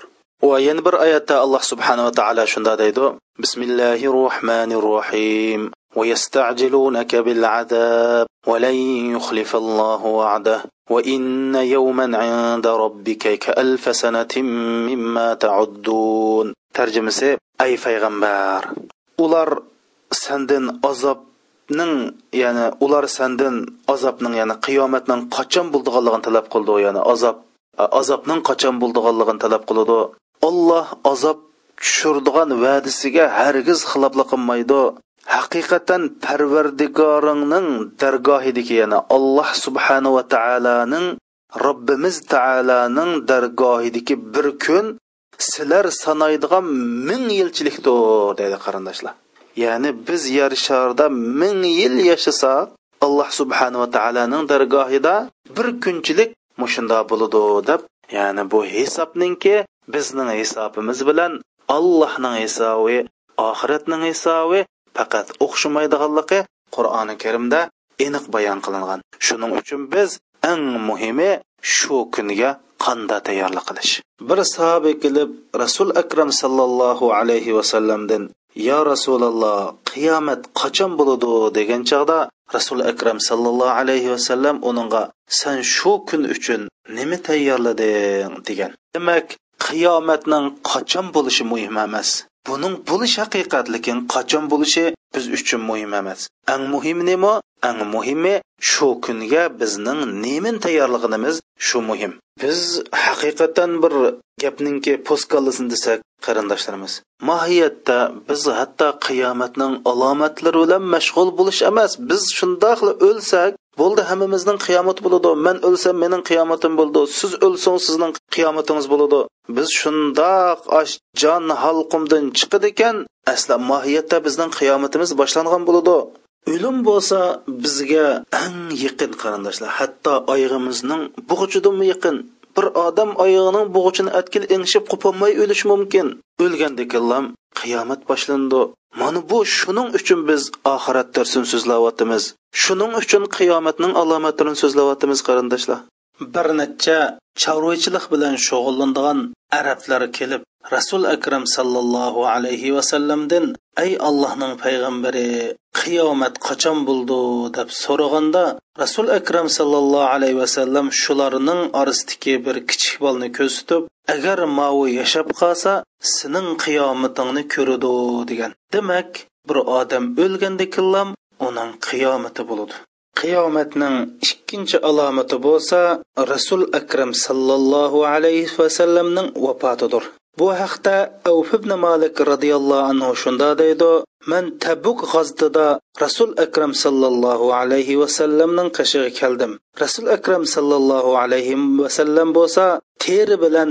va yana bir oyatda alloh subhanava taolo shunda deydi bismillahi rohmanir rohim ويستعجلونك بالعذاب ولن يخلف الله وعده وإن يوما عند ربك كألف سنة مما تعدون ترجمة أي پیغمبر ular sandin azobning ya'ni ular sandin azobning ya'ni qiyomatning qachon bo'ldiganligini talab qildi ya'ni azob azobning qachon bo'ldiganligini talab qiladi olloh azob tushirdigan va'dasiga hargiz xiloflik qilmaydi haqiqatan parvardigoringning dargohidiki yana alloh subhanava taoloning robbimiz taoloning dargohidiki bir kun sizlar sanaydigan ming yilchilikdir deydi qarindoshlar. Ya'ni biz yer sharda ming yil yashasak alloh subhanava taoloning dargohida bir kunchilik mushunda bo'ladi deb ya'ni bu hisobningki bizning hisobimiz bilan allohning hisobi oxiratning hisobi faqat o'xshamaydiganligi qur'oni karimda aniq bayon qilingan. Shuning uchun biz eng muhimi shu kunga qanda tayyorlik qilish. Bir sahoba kelib rasul akram sallallohu alayhi vasallamdan yo rasululloh qiyomat qachon bo'ladi? degan chog'da rasul akram sallallohu alayhi vasallam uningga san shu kun uchun nima tayyorlading? degan. Demak qiyomatning qachon bo'lishi muhim emas. Buning bo'lish haqiqat lekin qachon bo'lishi biz uchun muhim emas. Eng muhimi nima Ang muhimi shu kunga bizning nemin tayyorligimiz shu muhim. Biz haqiqatan bir gapningki postkallisin desak qarindoshlarimiz. Mohiyatda biz hatto qiyomatning alomatlari bilan mashg'ul bo'lish emas. Biz shundoqla o'lsak bo'ldi hammamizning qiyomat bo'ladi. Man o'lsam mening qiyomatim bo'ldi. Siz o'lsang sizning qiyomatingiz bo'ladi. Biz shundoq ash jon halqumdan chiqadi ekan. Asla mohiyatda bizning qiyomatimiz boshlangan bo'ladi. O'lim bo'lsa bizga eng yaqin qarindoshlar hatto oyog'imizning bug'ichidami yaqin. Bir odam oyog'ining bug'uchini atkil engishib qopolmay o'lishi mumkin. O'lgandekallam qiyomat boshlandi. Mana bu shuning uchun biz oxirat darsin so'zlayotimiz shuning uchun qiyomatning alomatlarini so'zlayotimiz qarindoshlar. Bir necha chorvachilik bilan shug'ullanadigan arablar kelib rasul akram sallallohu alayhi vasallamdan ey allohning payg'ambari qiyomat qachon bo'ldi? deb so'raganda rasul akram sallallohu alayhi vasallam shularning orasidagi bir kichik bolni ko'rsatib agar mavu yashab qolsa sening qiyomatingni ko'radi degan. Demak bir odam o'lganda killam uning qiyomati bo'ladi. Qiyomatning ikkinchi alomati bo'lsa rasul akram sallallohu alayhi vasallamning vafotidir. Bu haqda avf ibn malik roziyallohu anhu shunda deydi man tabuk g'azotida rasul akram sallallohu alayhi vasallamning qishig'i keldim. Rasul akram sallallohu alayhi vasallam bo'lsa teri bilan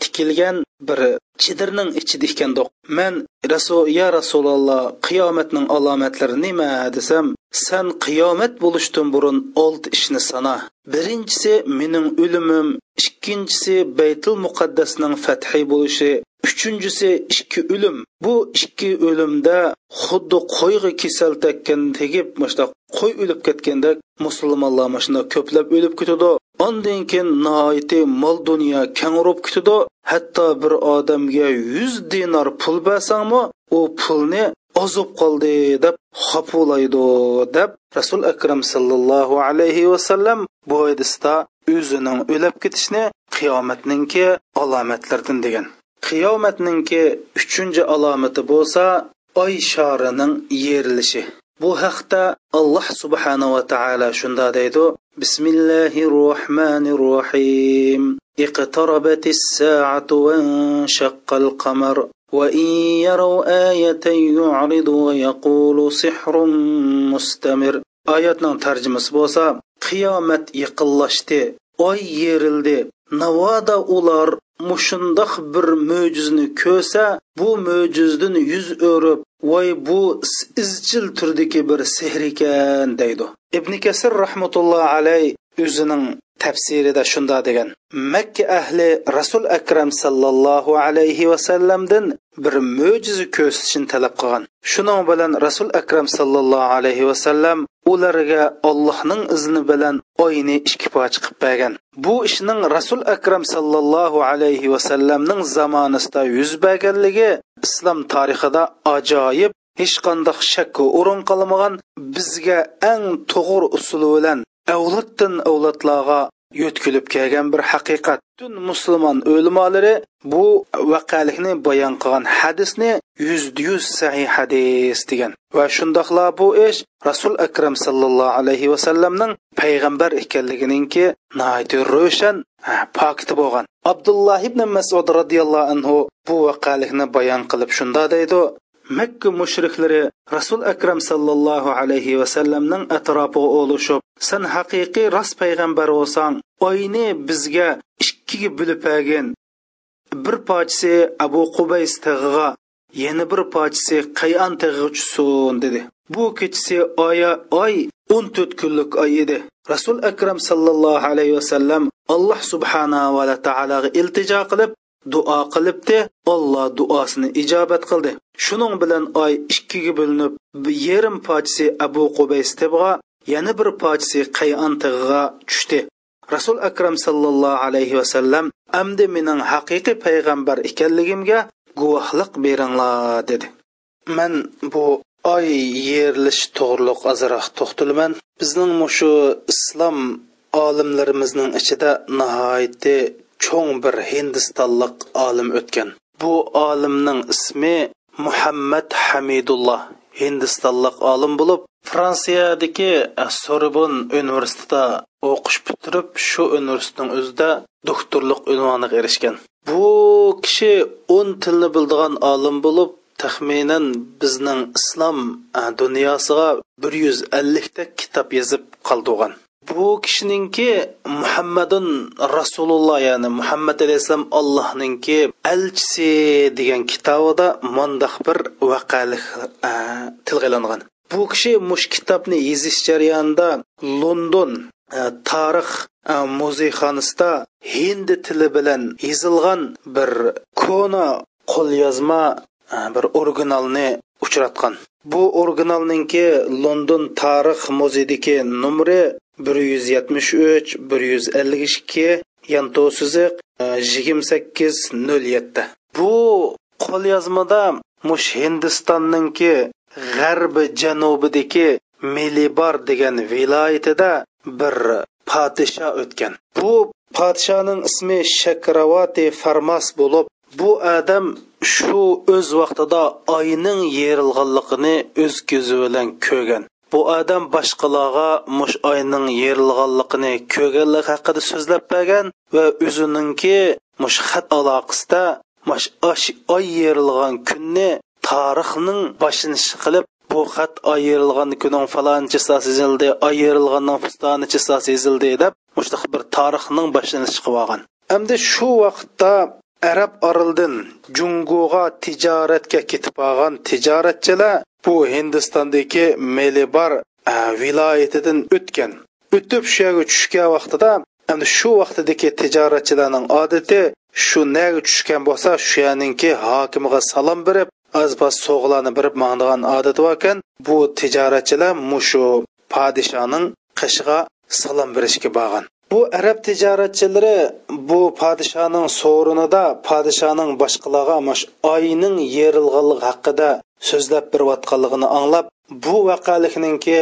tikilgan bir chidirning ichida ekandoq. Man rasul ya rasululloh qiyomatning alomatlari nima desam Sen qiyomat bo'lishdan burun olti ishni sana. Birinchisi mening o'limim ikkinchisi baytul muqaddasning fathi bo'lishi uchinchisi ikki o'lim. Bu ikki o'limda xuddi qo'yga kasal tekkan tegib mana qo'y o'lib ketganda musulmonlar mana shunda ko'plab o'lib ketadi. Ondan keyin noiti mol dunyo kangurib ketadi. Hatto bir odamga yuz dinar pul bersangmi u pulni ozib qoldi deb xapulaydi deb rasul akram sallallohu alayhi vasallam bu hadisda o'zining o'lib ketishni qiyomatninki alomatlaridan degan qiyomatninki uchinchi alomati bo'lsa oy shorining yerilishi bu haqda alloh subhanava taolo shunda deydi bismillahi rohmanir rohim اقتربت الساعة وانشق القمر وإن يروا آية يعرض ويقول سحر مستمر oyatning tarjimasi bo'lsa qiyomat yaqinlashdi oy yerildi navoda ular mushundoq bir mo'jizni ko'rsa bu mo'jizdan yuz o'rib voy bu izchil turdagi bir sehr ekan deydi ibn kasir rahmatullohi alay o'zining tafsirida shunda degan. Makka ahli rasul akram sallallohu alayhi vasallamdan bir mo'jiza ko'rsatishni talab qilgan. Shuning bilan rasul akram sallallohu alayhi vasallam ularga allohning izni bilan oyni ikki poch qilib bergan. Bu ishning rasul akram sallallohu alayhi vasallamning zamonasida yuz berganligi islom tarixida ajoyib hech qanday shakka o'rin qilmagan bizga eng to'g'ri usuli bilan avloddan avlodlarga yo'tkilib kelgan bir haqiqat butun musulmon o'limolari bu vaqalikni bayon qilgan hadisni yuzda yuz sahih hadis degan. Va shundoqla bu ish rasul akram sallallohu alayhi vasallamning payg'ambar ekanliginingki ro'shan pokiti bo'lgan. Abdulloh ibn masud roziyallohu anhu bu vaqalikni bayon qilib shunda deydi makka mushriklari rasul akram sallallohu alayhi vasallamning atrofiga olishib san haqiqiy rost payg'ambar bo'lsang oyni bizga ikkiga bo'lib agin. Bir pochisi abu qubays tig'iga yana bir pochisi qayon tig'iga tushsin dedi. Bu kechisi oya oy o'n to'rt kunlik oy edi. Rasul akram sallallohu alayhi vasallam alloh subhanava taologa iltijo qilib duo qilibdi. Olloh duosini ijobat qildi. Shuning bilan oy ikkiga bo'linib yarim pochisi abu qubays tibg'a yana bir pochisi qayon tig'iga tushdi. Rasul akram sallallohu alayhi vasallam amdi mening haqiqiy payg'ambar ekanligimga guvohlik beringlar dedi. Man bu oy yerlish to'g'riliq ozroq to'xtalaman bizning mushu islom olimlarimizning ichida nihoyatda cho'ng bir hindistonlik olim o'tgan. Bu olimning ismi muhammad hamidulloh hindistonlik olim bo'lib fransiyadagi sorbon universitetida o'qish bitirib shu universitetning o'zida doktorlik unvoniga erishgan. Bu kishi o'n tilni biladigan olim bo'lib taxminan bizning islom dunyosiga bir yuz ellikta kitob yozib qoldirgan bu kishininki muhammadun rasululloh ya'ni muhammad alayhissalom allohninki elchisi degan kitobida mundoq bir voqelik e, tilga ilingan bu kishi mush kitobni yezish jarayonida london e, tarix e, muzeyxonasida hindi tili bilan yozilgan bir kona qo'lyozma bir originalni uchratgan. Bu originalninki london tarix muzeyidagi nomri 173, 152, yanto сызык 2807. Bu qo'lyozmada mush Hindistonningki g'arbi janubidagi Milibar degan viloyatida bir podsho o'tgan. Bu podshoning ismi Shakravati Farmas bo'lib, bu odam shu o'z vaqtida oyning yerilganligini o'z ko'zi bilan ko'rgan. Bu odam boshqalarga mush oyning yerilganligini ko'rganlik haqida so'zlab bergan va o'zininki mush xat aloqasida mush oy yerilgan kunni tarixning boshlanishi qilib bu xat ayrilgan kuning falonchi yozildi ayrilganning fistonichi yozildi deb mushtaq bir tarixning boshlanishi qilib olgan hamda shu vaqtda arab orildin jungoga tijoratga ketib olgan tijoratchilar bu hindistondagi melibar e, viloyatidan o'tgan. O'tib shu yerga tushgan vaqtida endi shu vaqtdagi tijoratchilarning odati shu naga tushgan bo'lsa shu yerninki hokimiga salom berib azbas so'g'larni birib mangdigan odati bor ekan bu tijoratchilar mushu podshoning qishig'a salom berishga borgan. Bu arab tijoratchilari bu podshoning so'rinida podshoning boshqalarga mash oyning yerilganligi haqida so'zlab berayotganligini anglab bu vaqalikninki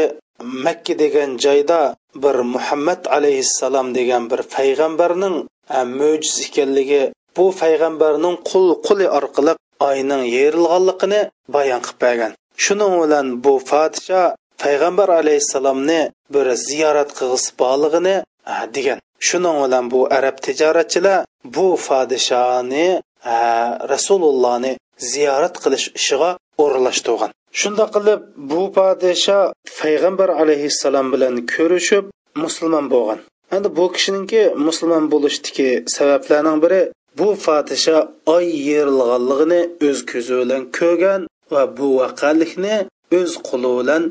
makka degan joyda bir muhammad alayhissalom degan bir payg'ambarning mo'jiz ekanligi bu payg'ambarning qul quli orqali oyning yerilganligini bayon qilib bergan. Shuning bilan bu podsho payg'ambar alayhissalomni bir ziyorat qilg'isi borlig'ini degan. Shuning bilan bu arab tijoratchilar bu fodishoni rasulullohni ziyorat qilish ishiga o'rinlashtirgan shunda qilib bu podsho payg'ambar alayhissalom bilan ko'rishib musulmon bo'lgan. Endi bu kishiningki musulmon bo'lishdiki sabablarning biri bu podsho oy yerilganligini o'z ko'zi bilan ko'rgan va bu vaqalikni o'z qo'li bilan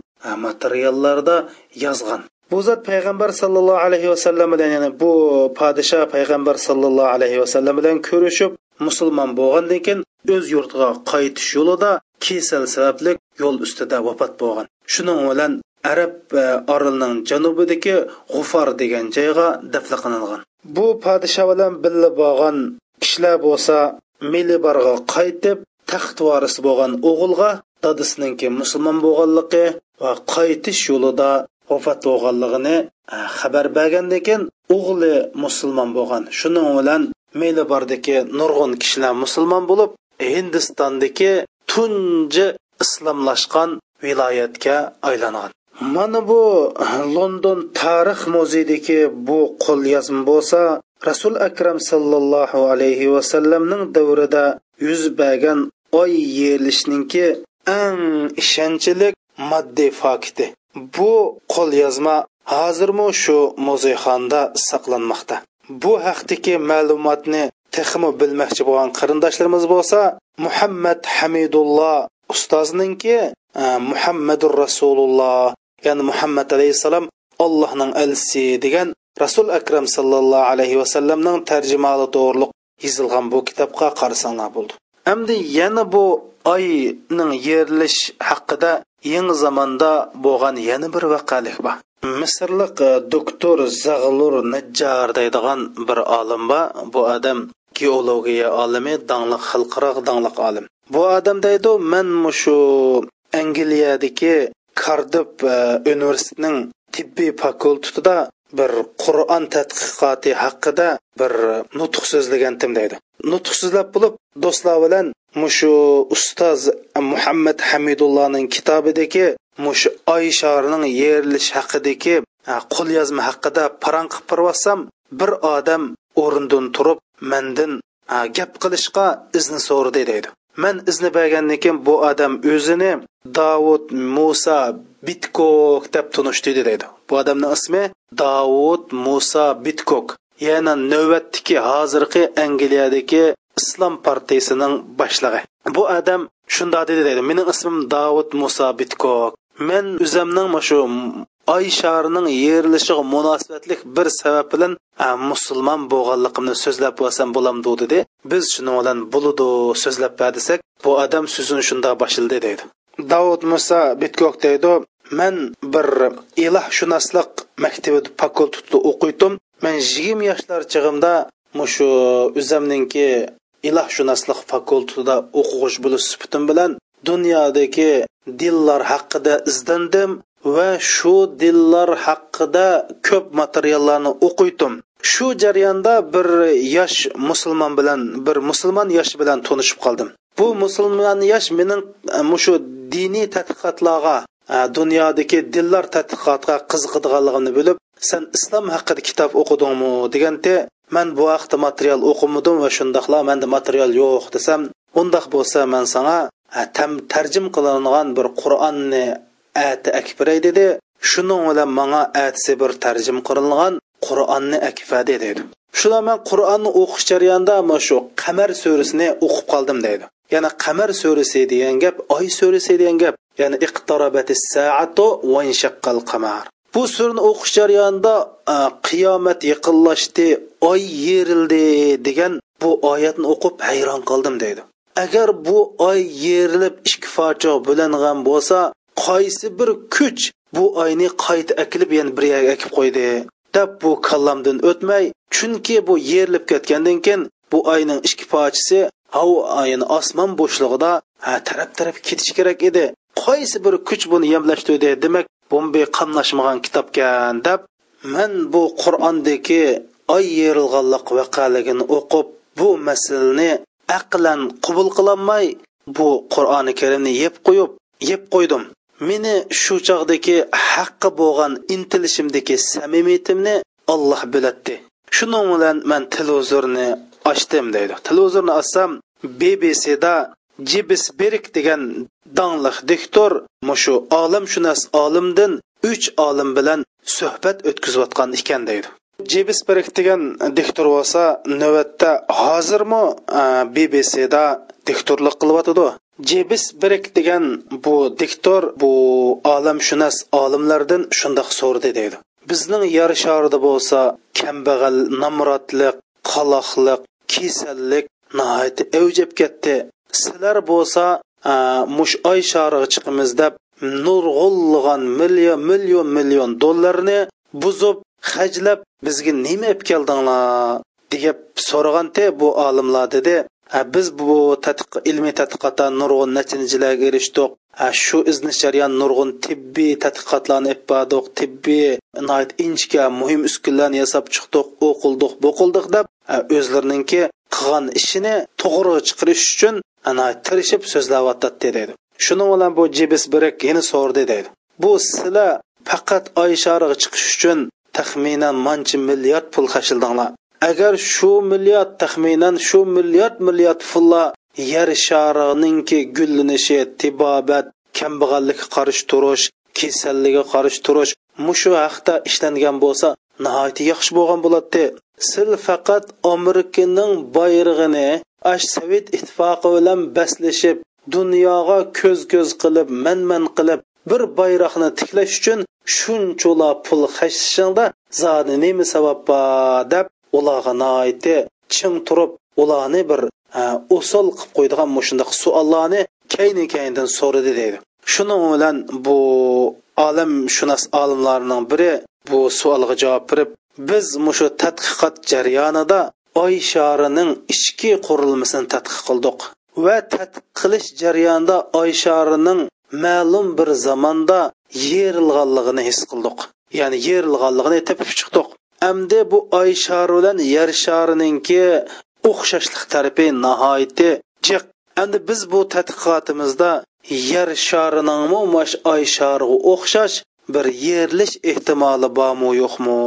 materiallarda yozgan. Bu zot payg'ambar sallallohu alayhi vasallam bilan ya'ni bu podsho payg'ambar sallallohu alayhi vasallam bilan ko'rishib musulmon bo'lgandan keyin o'z yurtiga qaytish yo'lida kesal sababli yo'l ustida vafot bo'lgan. Shuning bilan arab e, orolining janubidagi g'ufar degan joyga dafna qilingan. Bu podsho bilan birga bo'lgan kishilar bo'lsa milibarga qaytib taxt vorisi bo'lgan o'g'ilga dadasininki musulmon bo'lganligi va qaytish yo'lida vafot bo'lganligini e, xabar bergandan keyin o'g'li musulmon bo'lgan. Shuning bilan melibardagi nurg'un kishilar musulmon bo'lib hindistondagi tunji islomlashgan viloyatga aylangan. Mana bu e, london tarix muzeyidagi bu qo'lyozma bo'lsa rasul akram sallallohu alayhi vasallamning davrida yuz bergan oy yerilishninki eng ishonchlik moddiy fakti bu qo'lyozma hozirmi shu muzeyxonda saqlanmoqda. Bu haqdagi ma'lumotni texmi bilmoqchi bo'lgan qarindoshlarimiz bo'lsa muhammad hamidulloh ustozninki e, muhammadur rasululloh ya'ni muhammad alayhissalom allohning elchisi degan rasul akram sallallohu alayhi vasallamning tarjimali to'g'riliq yozilgan bu kitobga qarasanglar bo'ldi. Endi yana bu oyning yerilish haqida yangi zamonda bo'lgan yana bir vaqalik bor. Misrlik doktor zag'lur najjar deydigan bir olim bor. Bu odam geologiya olimi dangliq xalqaro dangliq olim. Bu odam deydi man shu angliyadagi kardib universitetining tibbiy fakultetida bir qur'on tadqiqoti haqida bir nutq so'zlagandim deydi. Nutq so'zlab bo'lib do'stlar bilan mushu ustoz muhammad hamidullohning kitobidagi mushu oy shorining yerilish haqidagi qo'lyozma haqida parang qilib bir odam o'rnidan turib mandan gap qilishga izni so'radi deydi. Man izni bergandan keyin bu odam o'zini davud musa bitkok deb tunishtirdi deydi bu odamning ismi davud musa bitkok. Yana navbatdagi hozirgi angliyadagi islom partiyasining boshlig'i. Bu odam shundoq dedi deydi mening ismim davud musa bitkok. Men o'zimning shu oy sharining yerilishiga munosabatlik bir sabab bilan musulmon bo'lganligimni so'zlab bo'lsam bo'lamdi dedi. Biz shuni bilan bo'ludi so'zlab berdisak bu odam so'zini shundoq boshildi deydi. Davud musa bitkok deydi man bir ilohshunoslik maktabida fakultetda o'qiydim man yigirma yoshlar chig'imda mushu o'zimninki ilohshunoslik fakultetida o'qig'ish bo'lish sifatim bilan dunyodagi dillar haqida izlandim. Va shu dillar haqida ko'p materiallarni o'qiydim. Shu jarayonda bir yosh musulmon bilan bir musulmon yosh bilan tanishib qoldim. Bu musulmon yosh mening e, shu diniy tadqiqotlarga e, dunyodagi dillar tadqiqotga qiziqadiganligini bilib san islom haqida kitob o'qidingmi? deganda man bu haqda material o'qimadim va shundoqla manda material yo'q desam undoq bo'lsa man sanga e, tam tarjim qilingan bir qur'onni ati akbiray dedi shuning bilan manga atsi bir tarjim qilingan qur'onni akfa dedi. Shular man qur'onni o'qish jarayonida mana shu qamar surasini o'qib qoldim deydi ya'ni qamar surasi degan gap oy surasi degan gap ya'ni iqtarabati saatu va inshaqqal qamar. Bu surani o'qish jarayonida qiyomat yaqinlashdi oy yerildi degan bu oyatni o'qib hayron qoldim deydi agar bu oy yerilib ikki focho bo'langan bo'lsa qaysi bir kuch bu oyni qayta akilib yana bir yerga akib qo'ydi deb bu kallamdan o'tmay chunki bu yerilib ketgandan keyin bu oyning ikki pochisi havo oyini osmon bo'shlig'ida taraf taraf ketishi kerak edi. Qaysi bir kuch buni yamlashtirdi demak bombay qamlashmagan kitobkan deb man bu qur'ondagi oy yerilganlik vaqaligini o'qib bu masalani aqlan qabul qilolmay bu qur'oni karimni yeb qo'yib yeb qo'ydim. Meni shu chog'dagi haqqi bo'lgan intilishimdagi samimiyatimni olloh biladi shuning bilan man televizorni ochdim deydi. Televizorni ochsam bbcda jibis berik degan dongliq diktor mushu olimshunos olimdan uch olim bilan suhbat o'tkazayotgan ekan deydi. Jebis berik degan diktor bo'lsa navbatda hozirmi bbcda diktorlik qilyotidi? Jebis berik degan bu diktor bu olamshunos olimlardan shundoq so'rdi deydi. Bizning yer sharida bo'lsa kambag'al nomrodlik qaloqliq kasallik nihoyat avjab ketdi sizlar bo'lsa mush oy shariga chiqimiz deb nurg'ulg'an million million million dollarni buzib hajlab bizga nima olib keldinglar? deb so'raganda bu olimlar dedi. Biz bu ilmiy tadqiqotda nurg'un natijalarga erishdik. Shu iznish jarayon nurg'un tibbiy tadqiqotlarni ibadoq tibbiy inchka muhim uskunlarni yasab chiqdik o'qildik bo'qildik deb o'zlarininki qilgan ishini to'g'ri chiqarish uchun ana tirishib so'zlayotdi deydi. Shuning bilan bu jibis birik yana so'rdi deydi. Bu sizlar faqat oy shariga chiqish uchun taxminan mancha milliard pul xashildinglar agar shu milliard taxminan shu milliard milliard pullar yer sharininki gullanishi tibobat kambag'allikka qarshi turish kasalligiga qarshi turish mushu haqda ishlangan bo'lsa nihoyat yaxshi bo'lgan bo'ladi sil faqat amerikaning bayrog'ini ash sovet ittifoqi bilan baslashib dunyoga ko'z ko'z qilib manman qilib bir bayroqni tiklash uchun shunchola pul hashishingda zodi nima sabab bor deb ularga noiti ching turib ularni bir e, usul qilib qo'ydigan shundoq suollarni kayni kayindan so'radi deydi. Shuning bilan bu olam shunas olimlarning biri bu savolga javob berib biz mushu tadqiqot jarayonida oy sharining ichki qurilmasini tadqiq qildik va tadqiq qilish jarayonida oy sharining ma'lum bir zamonda yerilganligini his qildik. Ya'ni yerilganligini tepib chiqdik. Endi bu oy shari bilan yer sharininki o'xshashlik tarafi nihoyatda jiq. Endi biz bu tadqiqotimizda yer shariningmi mash oy shariga o'xshash bir yerlish ehtimoli bormi yo'qmi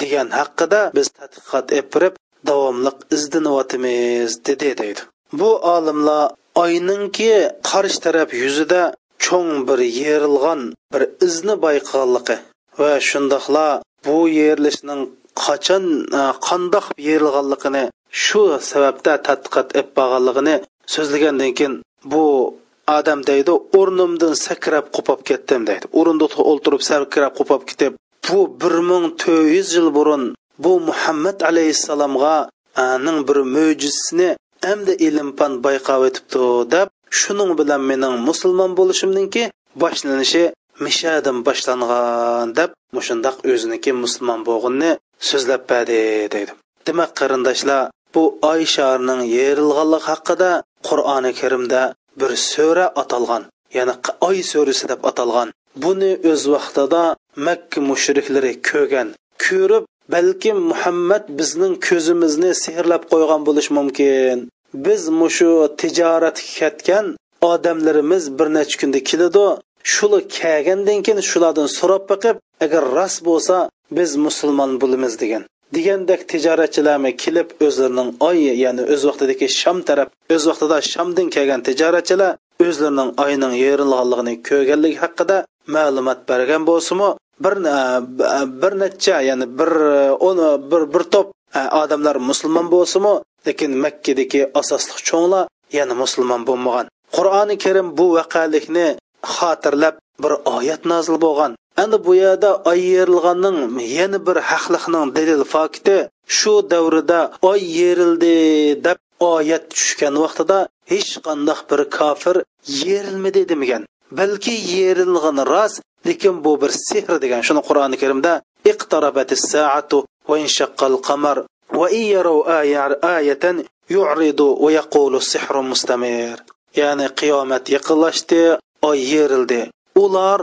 degan haqida biz tadqiqot epirib davomli izdinyapmiz dedi deydi bu olimlar oyninki qarshi taraf yuzida cho'ng bir yerilgan bir izni bayqaganligi va shundoqla bu yerilishning qachon qandoq yerilganligini shu sababda tadqiqot ep borganligini so'zlagandan keyin bu odam deydi o'rnimdan sakrab qo'pab ketdim deydi. O'rindiqda o'ltirib sakrab qo'pab ketib bu bir ming to'rt yuz yil burun bu muhammad alayhissalomga ning bir mo'jizasini endi ilm fan bayqab o'tibdi deb shuning bilan mening musulmon bo'lishimninki boshlanishi mishadan boshlangan deb mushundoq o'ziniki musulmon bo'g'inni so'zlab berdi deydi. Demak qarindoshlar bu oy sharining yerilganligi haqida qur'oni karimda bir sura atalgan ya'ni oy surasi deb atalgan. Buni o'z vaqtida makka mushriklari ko'rgan ko'rib balkim muhammad bizning ko'zimizni sehrlab qo'ygan bo'lishi mumkin. Biz mushu tijoratga ketgan odamlarimiz bir necha kunda keladi shuni kelgandan keyin shulardan so'rab boqib agar rost bo'lsa biz musulmon bo'lamiz degan. Degandek tijoratchilarmi kelib o'zlarining oy ya'ni o'z vaqtidagi sham taraf o'z vaqtida shamdan kelgan tijoratchilar o'zlarining oyning yerilganligini ko'rganligi haqida ma'lumot bergan bo'lsimi bir bir necha ya'ni bir o'n bir bir to'p e, odamlar musulmon bo'lsimi lekin makkadagi asosli cho'nglar yana musulmon bo'lmagan. Qur'oni karim bu vaqalikni xotirlab bir oyat nozil bo'lgan. Endi bu yerda oy yerilganning yana bir haqliqning dalil fakti shu davrida oy yerildi deb oyat tushgan vaqtida hech qanday bir kofir yerilmadi demagan balki yerilgan rost lekin bu bir sehr degan. Shuni qur'oni karimda iqtarabatis saatu va inshaqqal qamar va iyaraw ayatan yu'ridu va yaqulu sihrun mustamir. Ya'ni qiyomat yaqinlashdi oy yerildi. Ular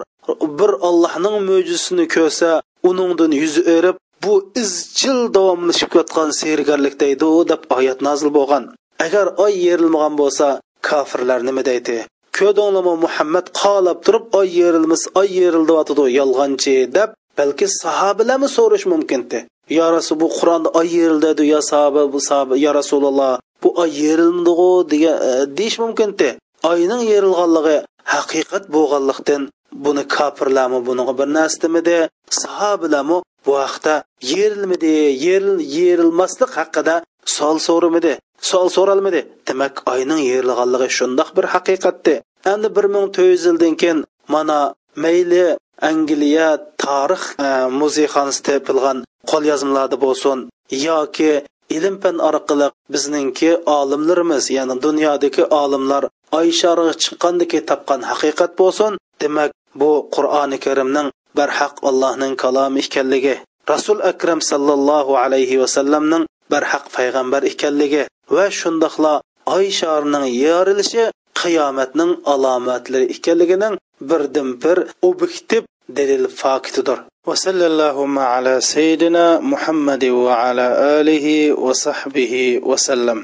bir allohning mo'jizasini ko'rsa uningdan yuz o'rib bu izchil davomlashib yotgan sehrgarlik deydi deb oyat nozil bo'lgan. Agar oy yerilmagan bo'lsa kofirlar nima deydi? Ko'rdinglarmi muhammad qolab turib oy yerilmas oy yerildiyotidi yolg'onchi deb balki sahobalarmi so'rash mumkindi yo rasul bu qur'onda oy yerildi yo sahoba bu sahoba yo rasululloh bu oy yerilmadigu degan e, deyish mumkindi oyning yerilganligi haqiqat bo'lganlikdan buni kofirlarmi bunaqa bir narsa demidi sahobalarmi bu haqda yerilmidi yeril yerilmaslik haqida savol so'rimidi savol so'ralmadi demak oyning yerilganligi shundoq bir haqiqatdi endi bir ming to'rt yuz yildan keyin mana mayli angliya tarix e, tepilgan topilgan qo'lyozmalarda bo'lsin yoki ilm fan orqali bizningki olimlarimiz ya'ni dunyodagi olimlar oy shariga chiqqandiki topgan haqiqat bo'lsin demak bu qur'oni karimning barhaq allohning kalomi ekanligi rasul akram sallallohu alayhi vasallamning barhaq payg'ambar ekanligi va shundoqla oy sharining yorilishi qiyomatning alomatlari ekanligining birdan bir obyektiv dalil faktidir وصلى اللهم على سيدنا محمد وعلى آله وصحبه وسلم